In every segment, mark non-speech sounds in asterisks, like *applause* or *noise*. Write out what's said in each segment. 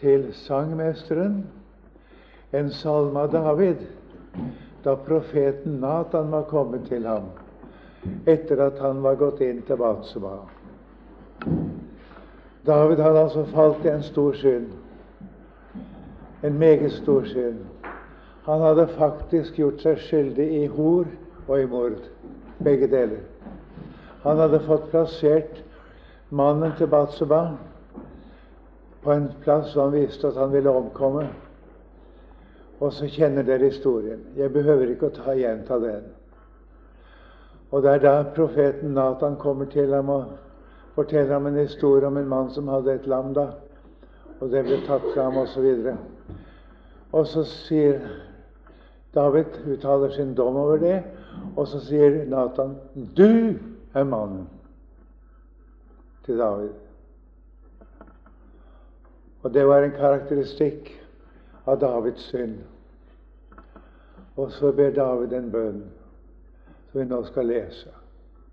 til sangmesteren en salme av David da profeten Natan var kommet til ham etter at han var gått inn til Batseba. David hadde altså falt i en stor synd, en meget stor synd. Han hadde faktisk gjort seg skyldig i hor og i mord, begge deler. Han hadde fått plassert mannen til Batseba på en plass hvor han visste at han ville omkomme. Og så kjenner dere historien. Jeg behøver ikke å ta gjenta den. Og det er da profeten Nathan kommer til ham og forteller ham en historie om en mann som hadde et lam, da, og det ble tatt fra ham, osv. Og, og så sier David uttaler sin dom over det, og så sier Nathan 'Du er mannen' til David. Og det var en karakteristikk av Davids synd. Og så ber David en bønn som vi nå skal lese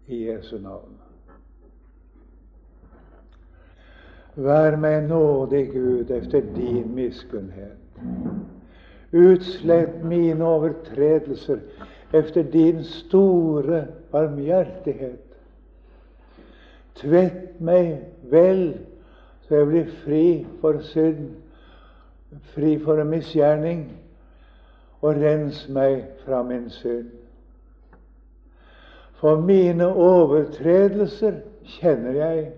i Jesu navn. Vær meg nådig, Gud, efter din miskunnhet. Utslett mine overtredelser efter din store barmhjertighet. Tvett meg vel, så jeg blir fri for synd, fri for en misgjerning, og rens meg fra min synd. For mine overtredelser kjenner jeg,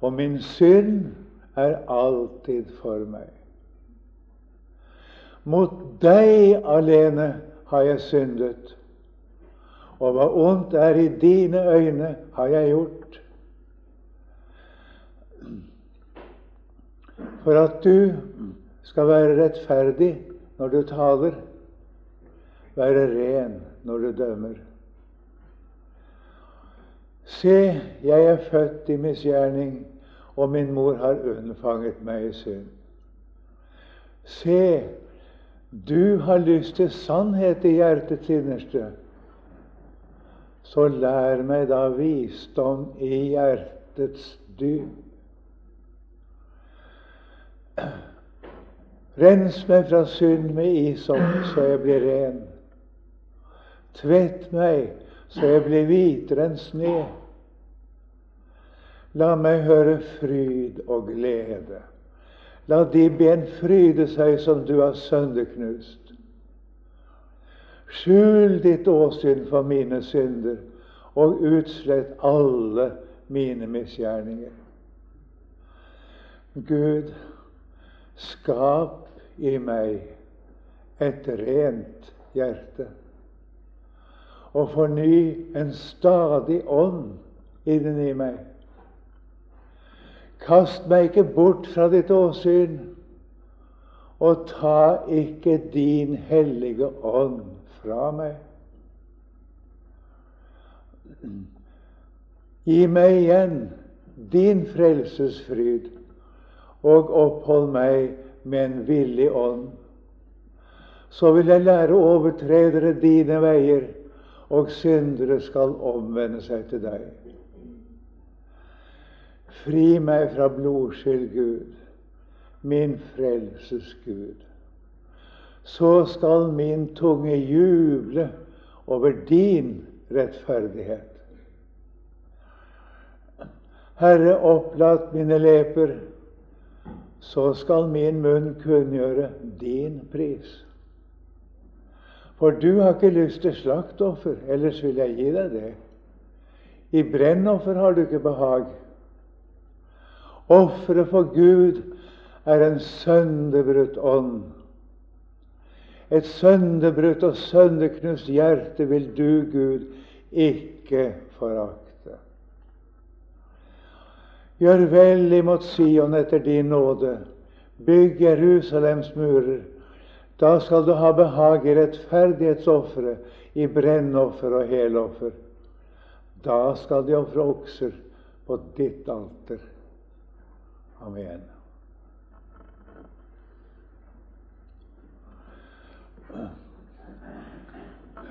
og min synd er alltid for meg. Mot deg alene har jeg syndet, og hva ondt er i dine øyne, har jeg gjort. For at du skal være rettferdig når du taler, være ren når du dømmer. Se, jeg er født i misgjerning, og min mor har unnfanget meg i synd. Se, du har lyst til sannhet i hjertets innerste. Så lær meg da visdom i hjertets dyp. Rens meg fra synd med isop, så jeg blir ren. Tvett meg, så jeg blir hvitere enn sne. La meg høre fryd og glede. La de ben fryde seg som du har sønderknust. Skjul ditt åsyn for mine synder, og utslett alle mine misgjerninger. Gud, skap i meg et rent hjerte, og forny en stadig ånd inni meg. Kast meg ikke bort fra ditt åsyn, og ta ikke din hellige ånd fra meg. Gi meg igjen din frelsesfryd, og opphold meg med en villig ånd. Så vil jeg lære overtredere dine veier, og syndere skal omvende seg til deg. Fri meg fra blodskyld, Gud, min frelses Gud. Så skal min tunge juble over din rettferdighet. Herre, opplat mine leper, så skal min munn kunngjøre din pris. For du har ikke lyst til slaktoffer, ellers vil jeg gi deg det. I brennoffer har du ikke behag. Offeret for Gud er en sønderbrutt ånd. Et sønderbrutt og sønderknust hjerte vil du, Gud, ikke forakte. Gjør vel imot Sion etter din nåde. Bygg Jerusalems murer. Da skal du ha behag i rettferdighetsofre, i brennoffer og heloffer. Da skal de ofre okser på ditt alter. Amen.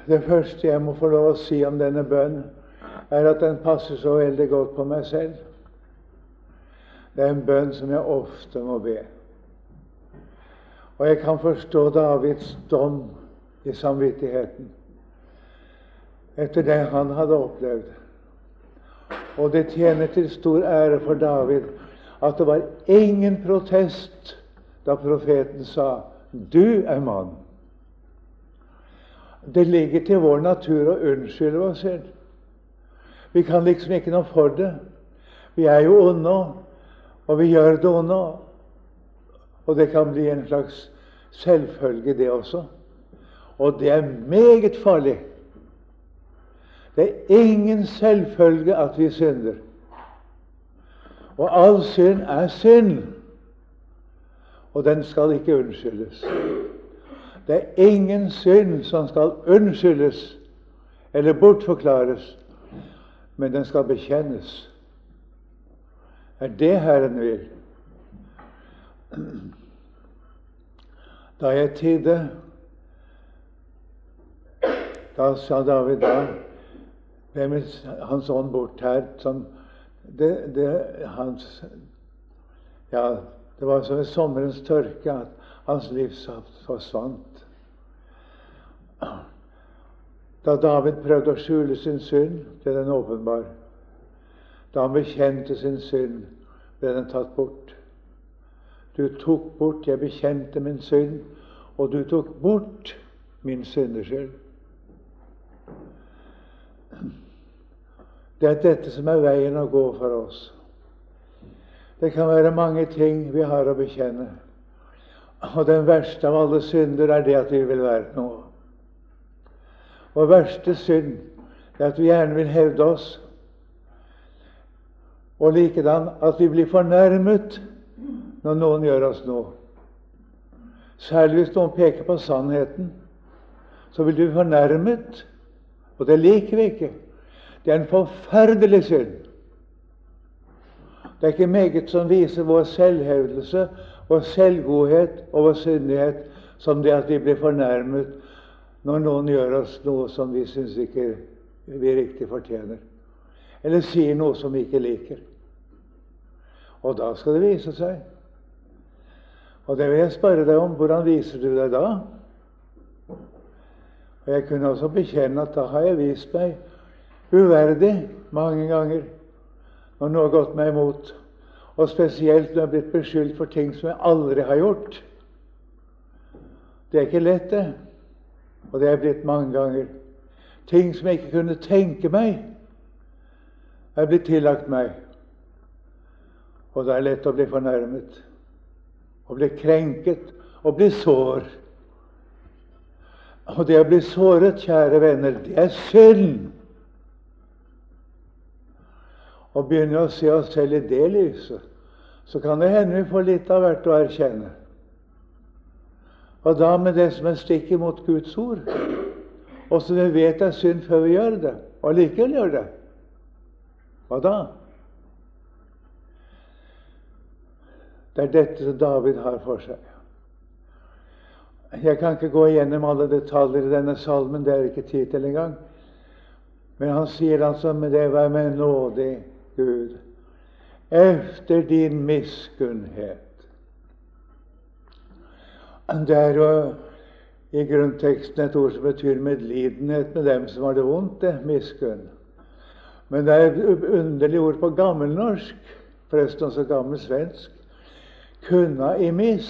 Det første jeg må få lov å si om denne bønnen, er at den passer så veldig godt på meg selv. Det er en bønn som jeg ofte må be. Og jeg kan forstå Davids dom i samvittigheten etter det han hadde opplevd. Og det tjener til stor ære for David at det var ingen protest da profeten sa 'Du er mann'. Det ligger til vår natur å unnskylde oss selv. Vi kan liksom ikke noe for det. Vi er jo onde, og vi gjør det nå. Og det kan bli en slags selvfølge, det også. Og det er meget farlig. Det er ingen selvfølge at vi synder. Og all synd er synd, og den skal ikke unnskyldes. Det er ingen synd som skal unnskyldes eller bortforklares, men den skal bekjennes. Er det Herren vil. Da jeg tidde, da sa David da Hvem er hans ånd bort her som det, det, hans, ja, det var som ved sommerens tørke at hans livssaft forsvant. Da David prøvde å skjule sin synd, ble den åpenbar. Da han bekjente sin synd, ble den tatt bort. Du tok bort Jeg bekjente min synd, og du tok bort min syndeskyld. Det er dette som er veien å gå for oss. Det kan være mange ting vi har å bekjenne. Og den verste av alle synder er det at vi vil være noe. Vår verste synd er at vi gjerne vil hevde oss, og likedan at vi blir fornærmet når noen gjør oss noe. Særlig hvis noen peker på sannheten, så blir du fornærmet, og det liker vi ikke. Det er en forferdelig synd. Det er ikke meget som viser vår selvhevdelse, vår selvgodhet og vår syndighet som det at vi blir fornærmet når noen gjør oss noe som vi syns ikke vi riktig fortjener, eller sier noe som vi ikke liker. Og da skal det vise seg. Og det vil jeg spørre deg om. Hvordan viser du deg da? Og Jeg kunne også bekjenne at da har jeg vist meg uverdig mange ganger når noe har gått meg imot. Og spesielt når jeg har blitt beskyldt for ting som jeg aldri har gjort. Det er ikke lett, det. Og det er blitt mange ganger. Ting som jeg ikke kunne tenke meg, er blitt tillagt meg. Og det er lett å bli fornærmet, å bli krenket, å bli sår. Og det å bli såret, kjære venner, det er synd og begynner å se oss selv i det lyset, så kan det hende vi får litt av hvert å erkjenne. Og da med det som er stikk imot Guds ord, og som vi vet er synd før vi gjør det, og likevel gjør det. Hva da? Det er dette som David har for seg. Jeg kan ikke gå igjennom alle detaljer i denne salmen, det er ikke tid til engang. Men han sier altså med det vær meg nådig Gud, efter din miskunnhet. Det er jo i grunnteksten et ord som betyr medlidenhet med dem som har det vondt, det miskunn. Men det er et underlig ord på gammelnorsk, forresten også gammel svensk. Kunna i miss.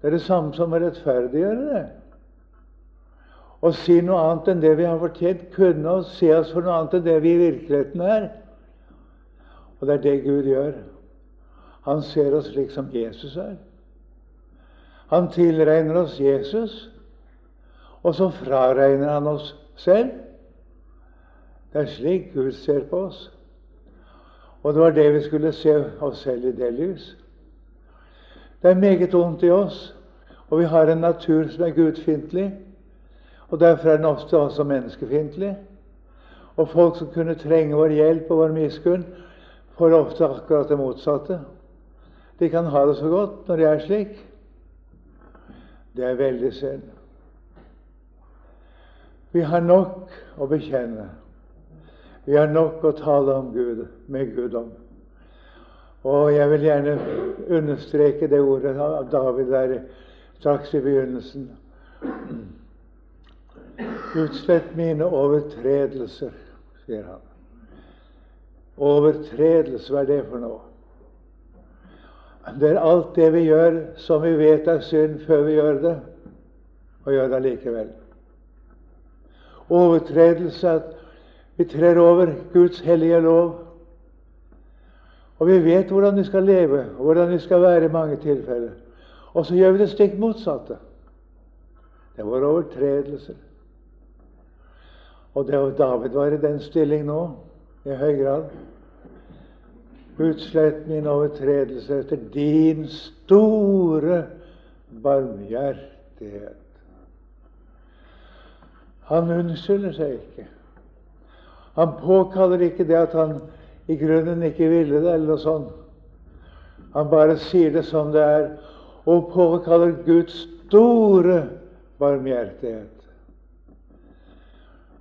Det er det samme som å rettferdiggjøre det. Å si noe annet enn det vi har fortjent, kunne oss se oss for noe annet enn det vi i virkeligheten er. Og det er det Gud gjør. Han ser oss slik som Jesus er. Han tilregner oss Jesus, og så fraregner han oss selv. Det er slik Gud ser på oss. Og det var det vi skulle se oss selv i det lys. Det er meget ondt i oss, og vi har en natur som er gudfiendtlig. Og Derfor er den ofte også menneskefiendtlig. Og folk som kunne trenge vår hjelp og vår miskunn, får ofte akkurat det motsatte. De kan ha det så godt når de er slik. Det er veldig synd. Vi har nok å bekjenne. Vi har nok å tale om Gud, med Gud om. Og jeg vil gjerne understreke det ordet av David der straks i begynnelsen. Utslett mine overtredelser, sier han. Overtredelse, hva er det for noe? Det er alt det vi gjør som vi vet er synd før vi gjør det, og gjør det likevel. Overtredelse at vi trer over Guds hellige lov. Og vi vet hvordan vi skal leve, og hvordan vi skal være i mange tilfeller. Og så gjør vi det stikk motsatte. Det var overtredelser. Og det var David var i den stilling nå, i høy grad. Utslett min overtredelse etter din store barmhjertighet. Han unnskylder seg ikke. Han påkaller ikke det at han i grunnen ikke ville det, eller noe sånt. Han bare sier det som det er, og påkaller Guds store barmhjertighet.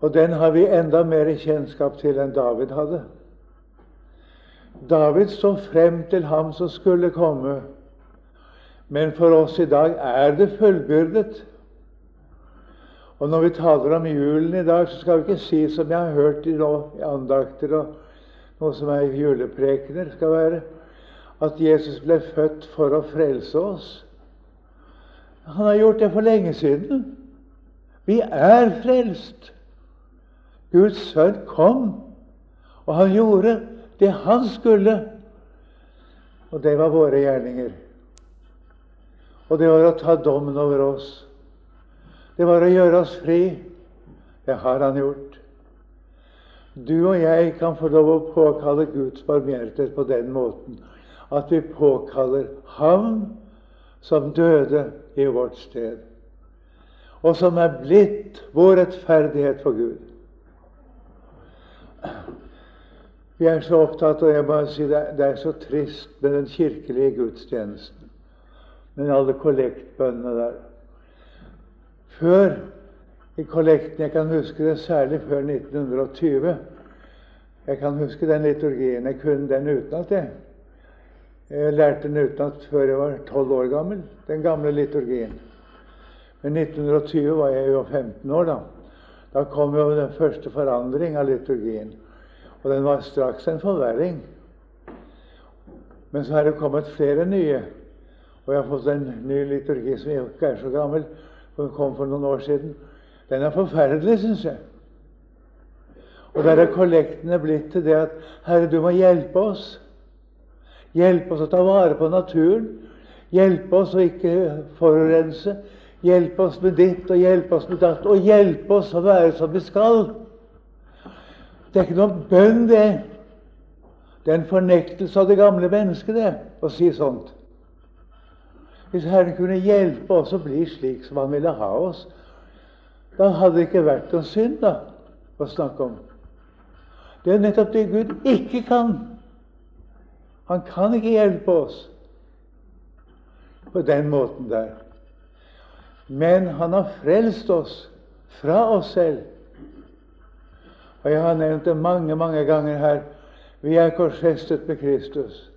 Og den har vi enda mer kjennskap til enn David hadde. David så frem til ham som skulle komme, men for oss i dag er det fullbyrdet. Og Når vi taler om julen i dag, så skal vi ikke si som jeg har hørt i, andakter og noe som er juleprekener, skal være at Jesus ble født for å frelse oss. Han har gjort det for lenge siden. Vi er frelst. Guds sønn kom, og han gjorde det han skulle. Og det var våre gjerninger. Og det var å ta dommen over oss. Det var å gjøre oss fri. Det har han gjort. Du og jeg kan få lov å påkalle Guds barmhjertighet på den måten at vi påkaller Ham som døde i vårt sted, og som er blitt vår rettferdighet for Gud. Vi er så opptatt og jeg bare si det, det er så trist med den kirkelige gudstjenesten, med alle kollektbønnene der. Før i kollekten. Jeg kan huske det særlig før 1920. Jeg kan huske den liturgien. Jeg kunne den utenat. Jeg. jeg lærte den utenat før jeg var 12 år gammel, den gamle liturgien. Men 1920 var jeg jo 15 år. Da Da kom jo den første forandring av liturgien. Og den var straks en forverring. Men så har det kommet flere nye. Og jeg har fått en ny liturgi som ikke er så gammel, som kom for noen år siden. Den er forferdelig, syns jeg. Og der er kollektene blitt til det at Herre, du må hjelpe oss. Hjelpe oss å ta vare på naturen. Hjelpe oss å ikke forurense. Hjelpe oss med ditt og hjelpe oss med datt. Og hjelpe oss å være som vi skal. Det er ikke noen bønn, det. Det er en fornektelse av det gamle mennesket, det, å si sånt. Hvis Herren kunne hjelpe oss å bli slik som Han ville ha oss, da hadde det ikke vært noen synd da, å snakke om. Det er nettopp det Gud ikke kan. Han kan ikke hjelpe oss på den måten der. Men han har frelst oss fra oss selv. Og jeg har nevnt det mange, mange ganger her. Vi er korsfestet med Kristus.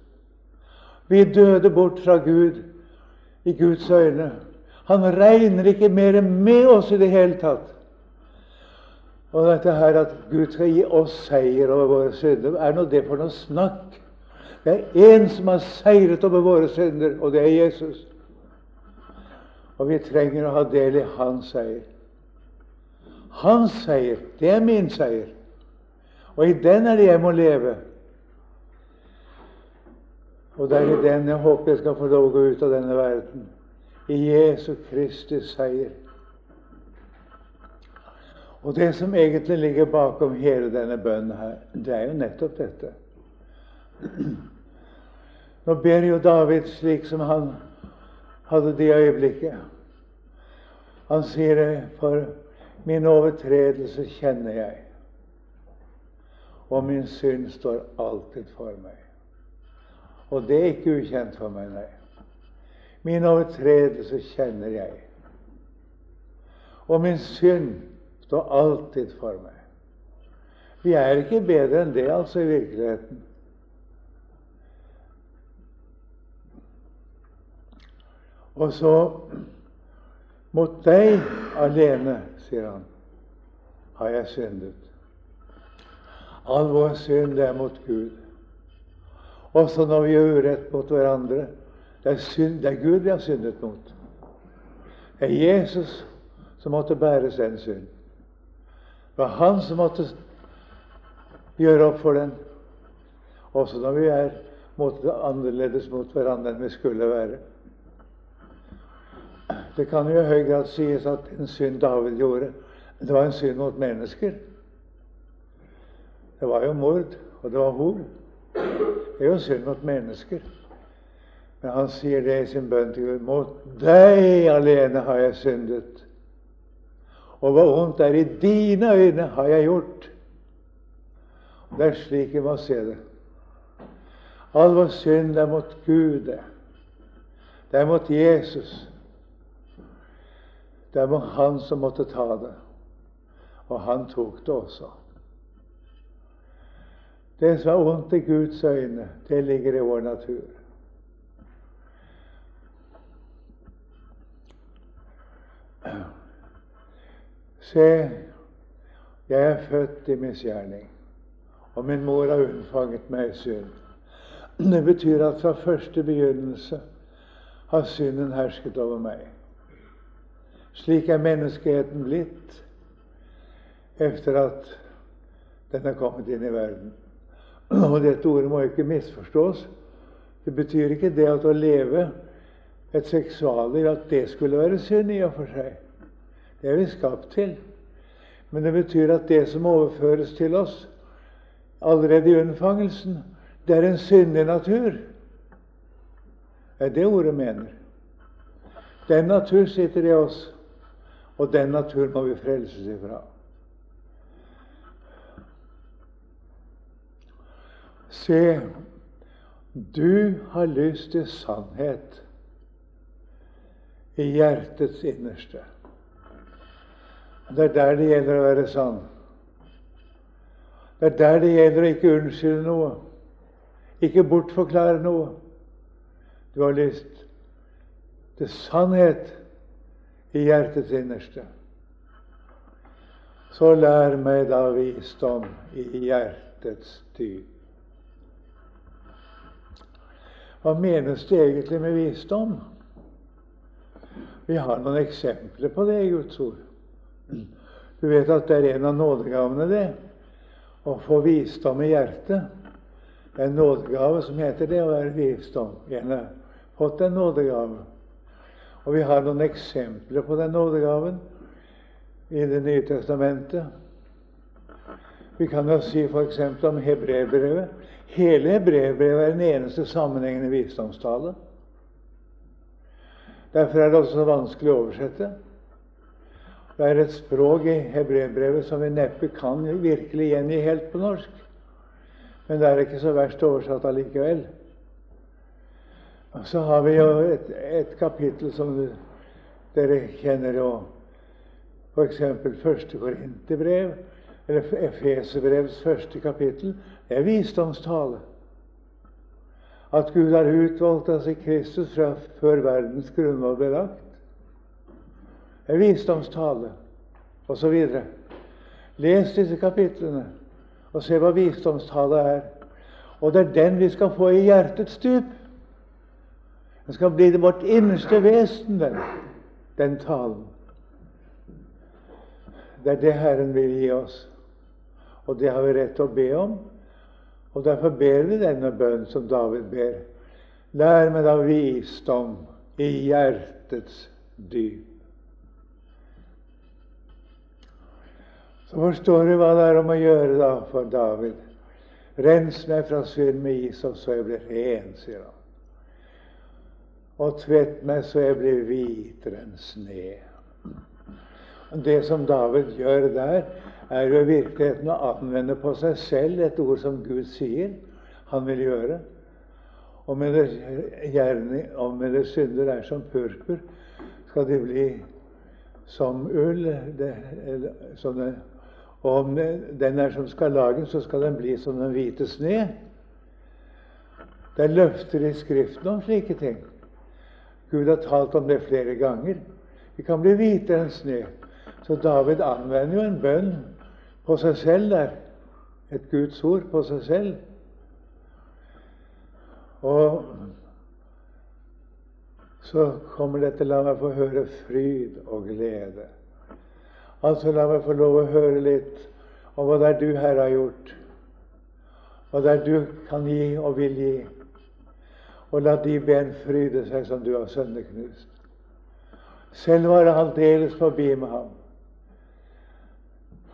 Vi døde bort fra Gud i Guds øyne. Han regner ikke mer med oss i det hele tatt. Og dette her at Gud skal gi oss seier over våre synder, er nå det for noe snakk? Det er én som har seiret over våre synder, og det er Jesus. Og vi trenger å ha del i hans seier. Hans seier, det er min seier. Og i den er det jeg må leve. Og det er i den jeg håper jeg skal få lov å gå ut av denne verden i Jesu Kristi seier. Og det som egentlig ligger bakom hele denne bønnen her, det er jo nettopp dette. Nå ber jo David slik som han hadde det øyeblikket. Han sier det, for min overtredelse kjenner jeg, og min synd står alltid for meg. Og det er ikke ukjent for meg, nei. Min overtredelse kjenner jeg. Og min synd står alltid for meg. Vi er ikke bedre enn det, altså, i virkeligheten. Og så mot deg alene, sier han, har jeg syndet. All vår synd er mot Gud. Også når vi gjør urett mot hverandre. Det er, synd, det er Gud vi har syndet mot. Det er Jesus som måtte bære den synd. Det var han som måtte gjøre opp for den, også når vi er mot, annerledes mot hverandre enn vi skulle være. Det kan jo i høy grad sies at en synd David gjorde, det var en synd mot mennesker. Det var jo mord, og det var hor. Det er jo synd mot mennesker. Men han sier det i sin bønn til Gud. Mot deg alene har jeg syndet. Og hva ondt er i dine øyne, har jeg gjort. Det er slik vi må se det. All vår synd er mot Gud. Det er mot Jesus. Det er mot han som måtte ta det. Og han tok det også. Det som er vondt i Guds øyne, det ligger i vår natur. Se, jeg er født i misgjerning, og min mor har unnfanget meg i synd. Det betyr at fra første begynnelse har synden hersket over meg. Slik er menneskeheten blitt etter at den er kommet inn i verden. Og dette ordet må ikke misforstås. Det betyr ikke det at å leve et seksualliv at det skulle være synd i og for seg. Det er vi skapt til. Men det betyr at det som overføres til oss allerede i unnfangelsen, det er en syndig natur. Det er det ordet mener. Den natur sitter i oss, og den natur må vi frelses ifra. Se, du har lyst til sannhet i hjertets innerste. Det er der det gjelder å være sann. Det er der det gjelder å ikke unnskylde noe, ikke bortforklare noe. Du har lyst til sannhet i hjertets innerste. Så lær meg da visdom i hjertets dyp. Hva menes det egentlig med visdom? Vi har noen eksempler på det i Guds ord. Du vet at det er en av nådegavene, det. Å få visdom i hjertet. Det er en nådegave som heter det å være visdom. En har fått en nådegave. Og vi har noen eksempler på den nådegaven i Det nye testamentet. Vi kan jo si f.eks. om hebreerbrevet. Hele hebreerbrevet er den eneste sammenhengende visdomstale. Derfor er det også så vanskelig å oversette. Det er et språk i hebreerbrevet som vi neppe kan virkelig gjengi helt på norsk. Men det er ikke så verst oversatt allikevel. Og så har vi jo et, et kapittel som dere kjenner jo, f.eks. første Korinterbrev, eller Efeserbrevets første kapittel. Er visdomstale. At Gud har utvalgt oss i Kristus fra før verdens grunnlov ble lagt. Det er visdomstale, osv. Les disse kapitlene og se hva visdomstale er. Og det er den vi skal få i hjertets dyp. Den skal bli det vårt innerste vesen, den, den talen. Det er det Herren vil gi oss, og det har vi rett til å be om. Og Derfor ber vi denne bønnen som David ber. Lær meg da visdom i hjertets dyp. Så forstår du hva det er om å gjøre da for David. Rens meg fra synd med is, og så jeg blir ren, sier han. Og tvett meg så jeg blir hvitere enn sne. Det som David gjør der, er jo i virkeligheten å anvende på seg selv et ord som Gud sier han vil gjøre. Og med gjerne, og med det synder er som purpur, skal de bli som ull. Det, som det, og om den er som skarlagen, så skal den bli som den hvite sne. Det er løfter i Skriften om slike ting. Gud har talt om det flere ganger. Vi kan bli hvitere enn snø. Så David anvender jo en bønn på seg selv der. Et Guds ord på seg selv. Og så kommer dette 'la meg få høre fryd og glede'. Altså la meg få lov å høre litt om hva det er du, Herre, har gjort, hva det er du kan gi og vil gi. Og la de ben fryde seg som du har sønneknust. Selv var det aldeles forbi med ham.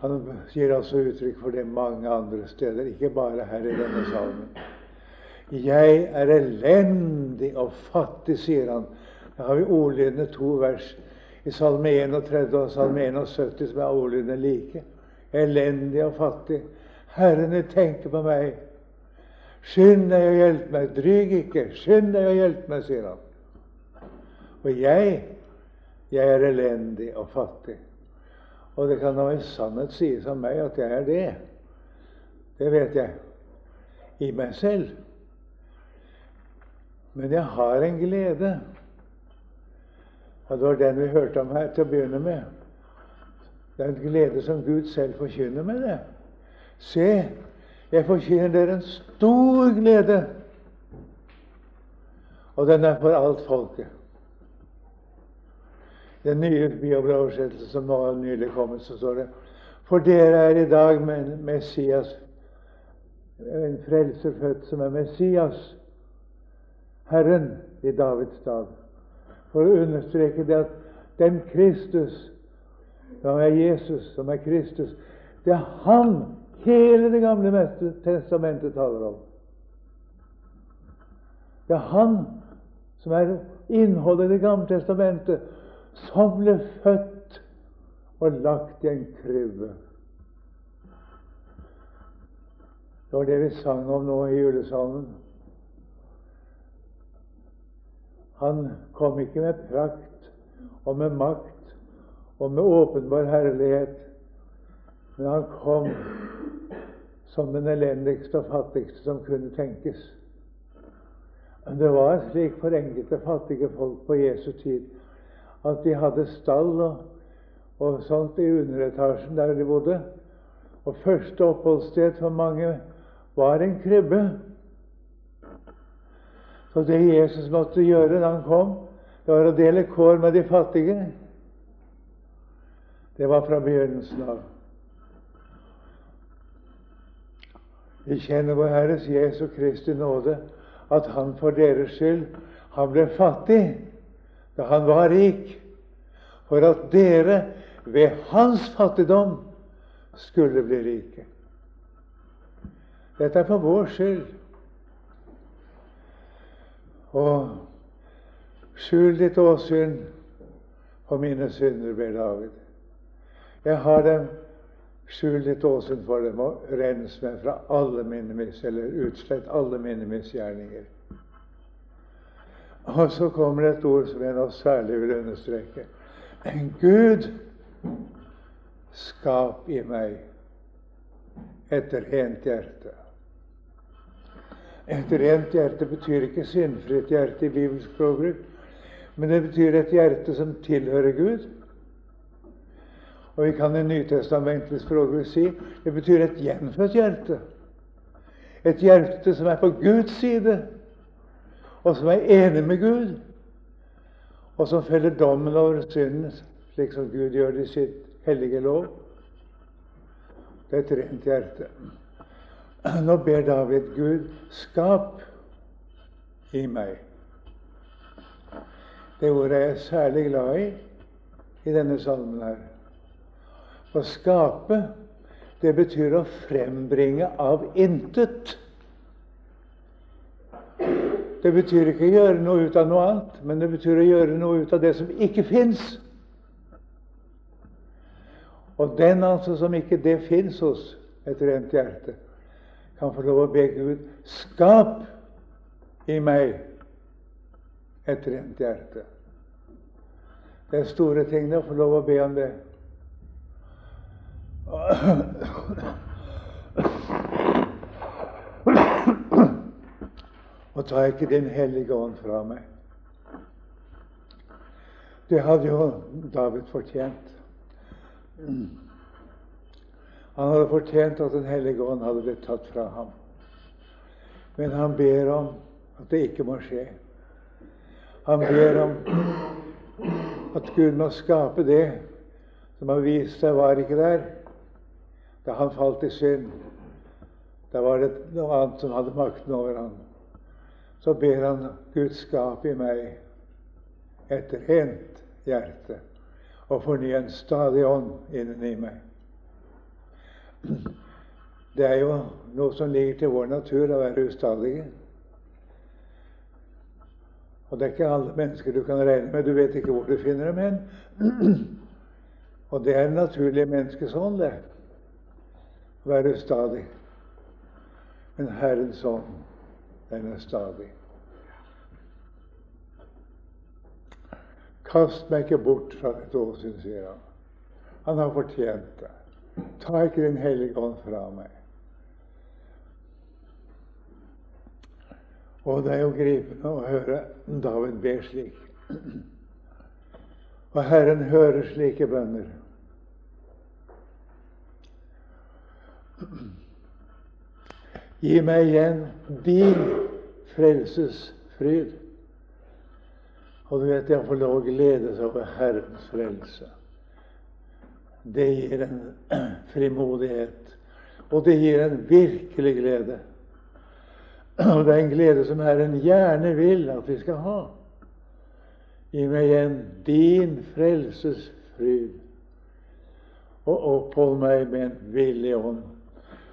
Han gir altså uttrykk for det mange andre steder, ikke bare her i denne salmen. Jeg er elendig og fattig, sier han. Da har vi ordlydende to vers i Salme 31 og Salme 71 som er ordlydende like. Elendig og fattig. Herrene tenker på meg. Skynd deg å hjelpe meg. Dryg ikke. Skynd deg å hjelpe meg, sier han. Og jeg, jeg er elendig og fattig. Og det kan da i sannhet sies om meg at jeg er det. Det vet jeg. I meg selv. Men jeg har en glede. Og det var den vi hørte om her til å begynne med. Det er en glede som Gud selv forkynner med det. Se, jeg forkynner dere en stor glede, og den er for alt folket. Den nye bibeleoversettelsen som nå nylig kommet, så står det For dere er i dag med Messias, en frelser født som er Messias, Herren i Davids dag for å understreke det at den Kristus, som er Jesus, som er Kristus, det er Han hele Det gamle testamentet taler om. Det er Han som er innholdet i Det gamle testamentet, som ble født og lagt i en krybbe. Det var det vi sang om nå i julesalmen. Han kom ikke med prakt og med makt og med åpenbar herlighet, men han kom som den elendigste og fattigste som kunne tenkes. Men det var slik for enkelte fattige folk på Jesu tid at de hadde stall og, og sånt i underetasjen der de bodde. Og første oppholdssted for mange var en krybbe. Så det Jesus måtte gjøre da han kom, det var å dele kår med de fattige. Det var fra begynnelsen av. Vi kjenner vår Herres Jesu Kristi nåde, at Han for deres skyld han ble fattig da han var rik, for at dere ved hans fattigdom skulle bli rike. Dette er for vår skyld. Og skjul ditt åsyn for mine synder, ber David. Jeg har dem. Skjul ditt åsyn for dem og rens meg fra alle mine mis, eller utslett alle mine misgjerninger. Og så kommer det et ord som jeg nå særlig vil understreke. En Gud, skap i meg et rent hjerte. Et rent hjerte betyr ikke syndfritt hjerte i bibelsk språkbruk, men det betyr et hjerte som tilhører Gud. Og vi kan i nytestamentlig språkbruk si det betyr et gjenfødt hjerte. Et hjerte som er på Guds side, og som er enig med Gud, og som feller dommen over synden, slik som Gud gjør det i sitt hellige lov. Det er et rent hjerte. Nå ber David Gud skap i meg. Det ordet er jeg særlig glad i i denne salmen her. Å skape, det betyr å frembringe av intet. Det betyr ikke å gjøre noe ut av noe annet, men det betyr å gjøre noe ut av det som ikke fins. Og den altså som ikke det fins hos et rent hjerte, kan få lov å be Gud skap i meg et rent hjerte. Det er store ting å få lov å be om det. Og ta ikke Din Hellige Ånd fra meg. Det hadde jo David fortjent. Han hadde fortjent at Den hellige ånd hadde blitt tatt fra ham. Men han ber om at det ikke må skje. Han ber om at Gud må skape det som har vist seg var ikke der da han falt i synd. Da var det noe annet som hadde makten over ham. Så ber han Gud skap i meg et rent hjerte og forny en stadig ånd inni meg. Det er jo noe som ligger til vår natur å være ustadige. Og det er ikke alle mennesker du kan regne med. Du vet ikke hvor du finner dem hen. Og det er en naturlig menneskesånd, det. Å være ustadig. Men Herrens ånd, den er stadig. Kast meg ikke bort fra et åsyn, sier han. Han har fortjent det. Ta ikke Din hellige ånd fra meg. Og det er jo gripende å høre David be slik. Og Herren hører slike bønner. Gi meg igjen din frelses fryd. Og du vet, jeg får lov å glede seg over Herrens frelse. Det gir en *clears throat* frimodighet, og det gir en virkelig glede. Og det er en glede som Herren gjerne vil at vi skal ha. Gi meg igjen din frelses fryd, og opphold meg med en villig ånd.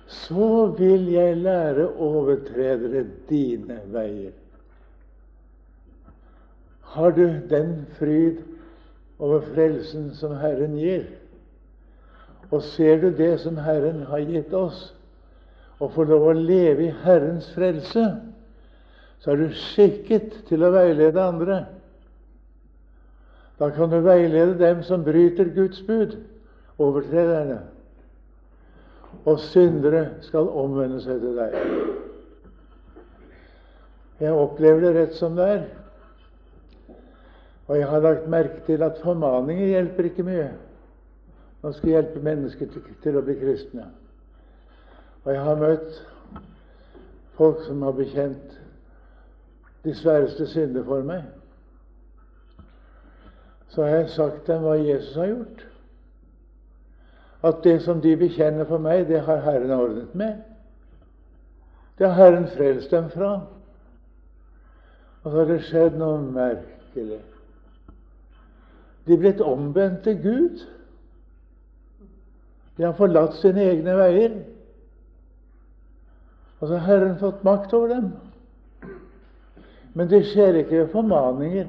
Så vil jeg lære overtredere dine veier. Har du den fryd over frelsen som Herren gir? Og ser du det som Herren har gitt oss, og får lov å leve i Herrens frelse, så er du skikket til å veilede andre. Da kan du veilede dem som bryter Guds bud, overtrederne. Og syndere skal omvende seg til deg. Jeg opplever det rett som det er. Og jeg har lagt merke til at formaninger hjelper ikke mye. Man skal hjelpe mennesker til, til å bli kristne. Og jeg har møtt folk som har bekjent de sværeste synder for meg. Så har jeg sagt dem hva Jesus har gjort. At det som de bekjenner for meg, det har Herren ordnet med. Det har Herren frelst dem fra. Og så har det skjedd noe merkelig. De er blitt omvendt til Gud. De har forlatt sine egne veier. Og så har Herren fått makt over dem. Men det skjer ikke ved formaninger,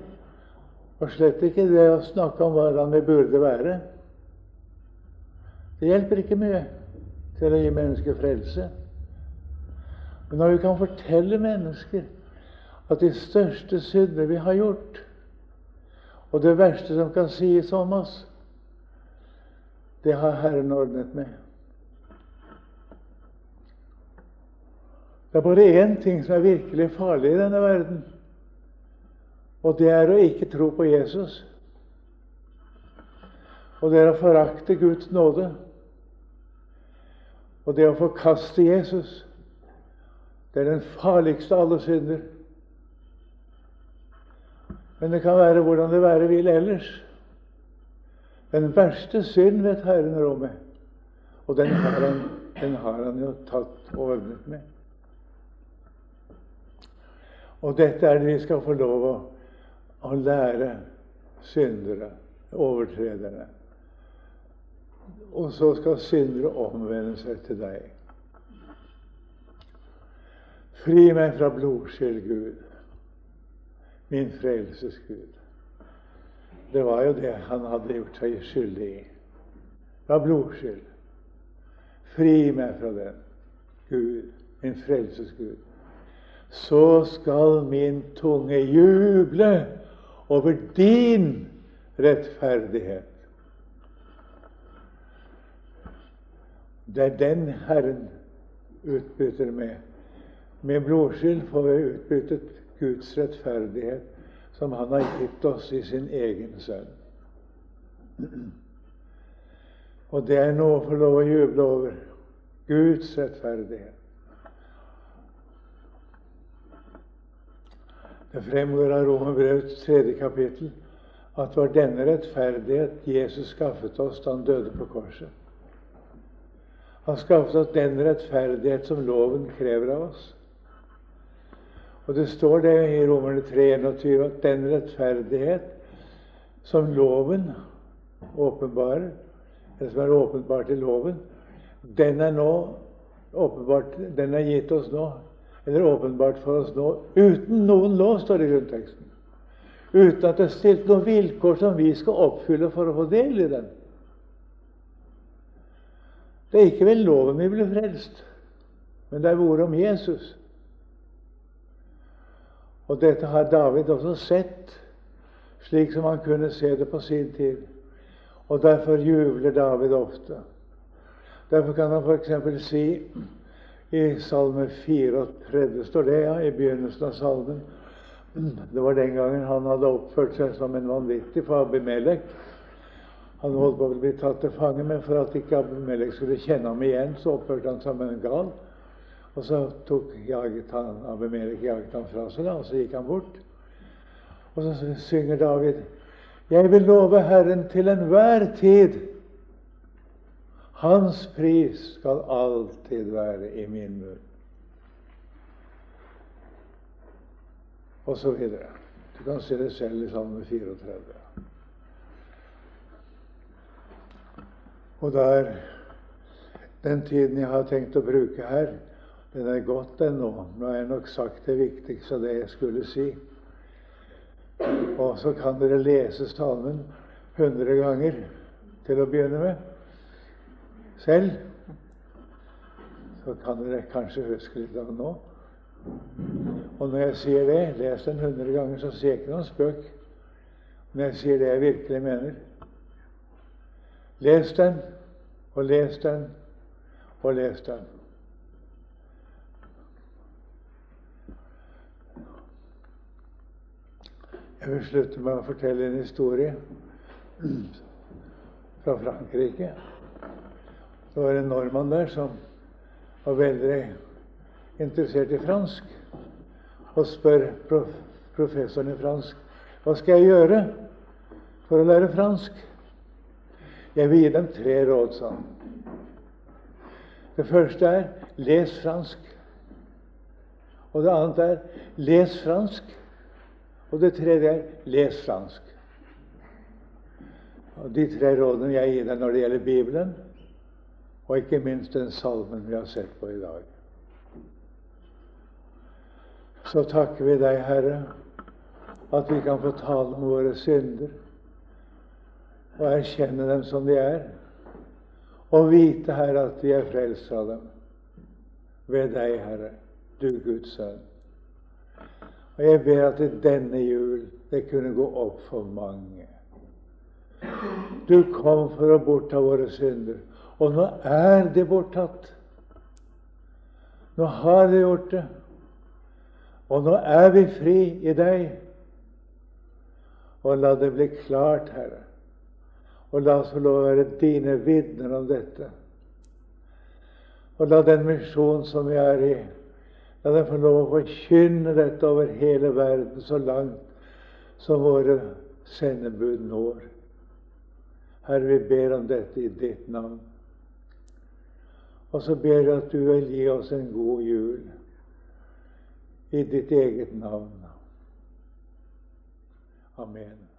og slett ikke det å snakke om hvordan vi burde være. Det hjelper ikke mye til å gi mennesker frelse. Men når vi kan fortelle mennesker at de største synder vi har gjort, og det verste som kan sies om oss, det har Herren ordnet med. Det er bare én ting som er virkelig farlig i denne verden, og det er å ikke tro på Jesus. Og det er å forakte Guds nåde. Og det å forkaste Jesus, det er den farligste av alle synder. Men det kan være hvordan det være vil ellers. Den verste synd vet Herren råd med, og den har, han, den har han jo tatt og ordnet med. Og dette er det vi skal få lov å, å lære syndere, overtrederne. Og så skal syndere omvende seg til deg. Fri meg fra blodskyld, Gud, min frelses Gud. Det var jo det han hadde gjort seg skyldig i. Fra blodskyld. Fri meg fra den, Gud, min frelses Gud så skal min tunge juble over din rettferdighet. Det er den Herren utbytter med. Med blodskyld får vi utbyttet Guds rettferdighet, som Han har gitt oss i sin egen sønn. Og det er noe å få lov å juble over. Guds rettferdighet. Det fremgår av Romerbrevets tredje kapittel at det var denne rettferdighet Jesus skaffet oss da han døde på korset. Han skaffet oss den rettferdighet som loven krever av oss. Og det står det i Romerne 3,21 at den rettferdighet som loven åpenbarer, eller som er åpenbart i loven, den er nå åpenbart, den er gitt oss nå, eller åpenbart for oss nå, uten noen lov, står det i grunnteksten. Uten at det er stilt noen vilkår som vi skal oppfylle for å få del i den. Det er ikke ved loven vi blir frelst, men det er ordet om Jesus. Og dette har David også sett, slik som han kunne se det på sin tid. Og derfor jubler David ofte. Derfor kan han f.eks. si i Salme 34 står det ja, i begynnelsen av salmen Det var den gangen han hadde oppført seg som en vanvittig for Abimelek. Han holdt på å bli tatt til fange, men for at ikke Abimelek skulle kjenne ham igjen, så oppførte han seg som en gal. Og så tok jaget han, Abimelek jaget han fra seg, da, og så gikk han bort. Og så synger David Jeg vil love Herren til enhver tid hans pris skal alltid være i min munn. Og så videre. Du kan se det selv i Salme 34. Og der den tiden jeg har tenkt å bruke her, den er gått, den nå. Nå har jeg nok sagt det viktigste av det jeg skulle si. Og så kan dere lese salmen hundre ganger til å begynne med selv, så kan dere kanskje huske litt av det nå. Og når jeg sier det, les den hundre ganger, så sier jeg ikke noen spøk. Når jeg sier det jeg virkelig mener. Les den, og les den, og les den. Jeg vil slutte med å fortelle en historie fra Frankrike. Det var en nordmann der som var veldig interessert i fransk, og spør prof professoren i fransk hva skal jeg gjøre for å lære fransk. Jeg vil gi dem tre råd, sa han. Det første er les fransk. Og det annet er les fransk. Og det tredje er les fransk. Og De tre rådene jeg gir deg når det gjelder Bibelen, og ikke minst den salmen vi har sett på i dag. Så takker vi deg, Herre, at vi kan få tale om våre synder og erkjenne dem som de er, og vite, Herre, at vi er frelst av dem ved deg, Herre, du Guds sønn. Og jeg ber at denne jul det kunne gå opp for mange. Du kom for å bortta våre synder. Og nå er det borttatt. Nå har det gjort det. Og nå er vi fri i deg. Og la det bli klart, Herre. Og la oss få lov å være dine vitner om dette. Og la den misjonen som vi er i, la den få lov å forkynne dette over hele verden så langt som våre sendebud når. Herre, vi ber om dette i ditt navn. Og så ber jeg at du vil gi oss en god jul i ditt eget navn. Amen.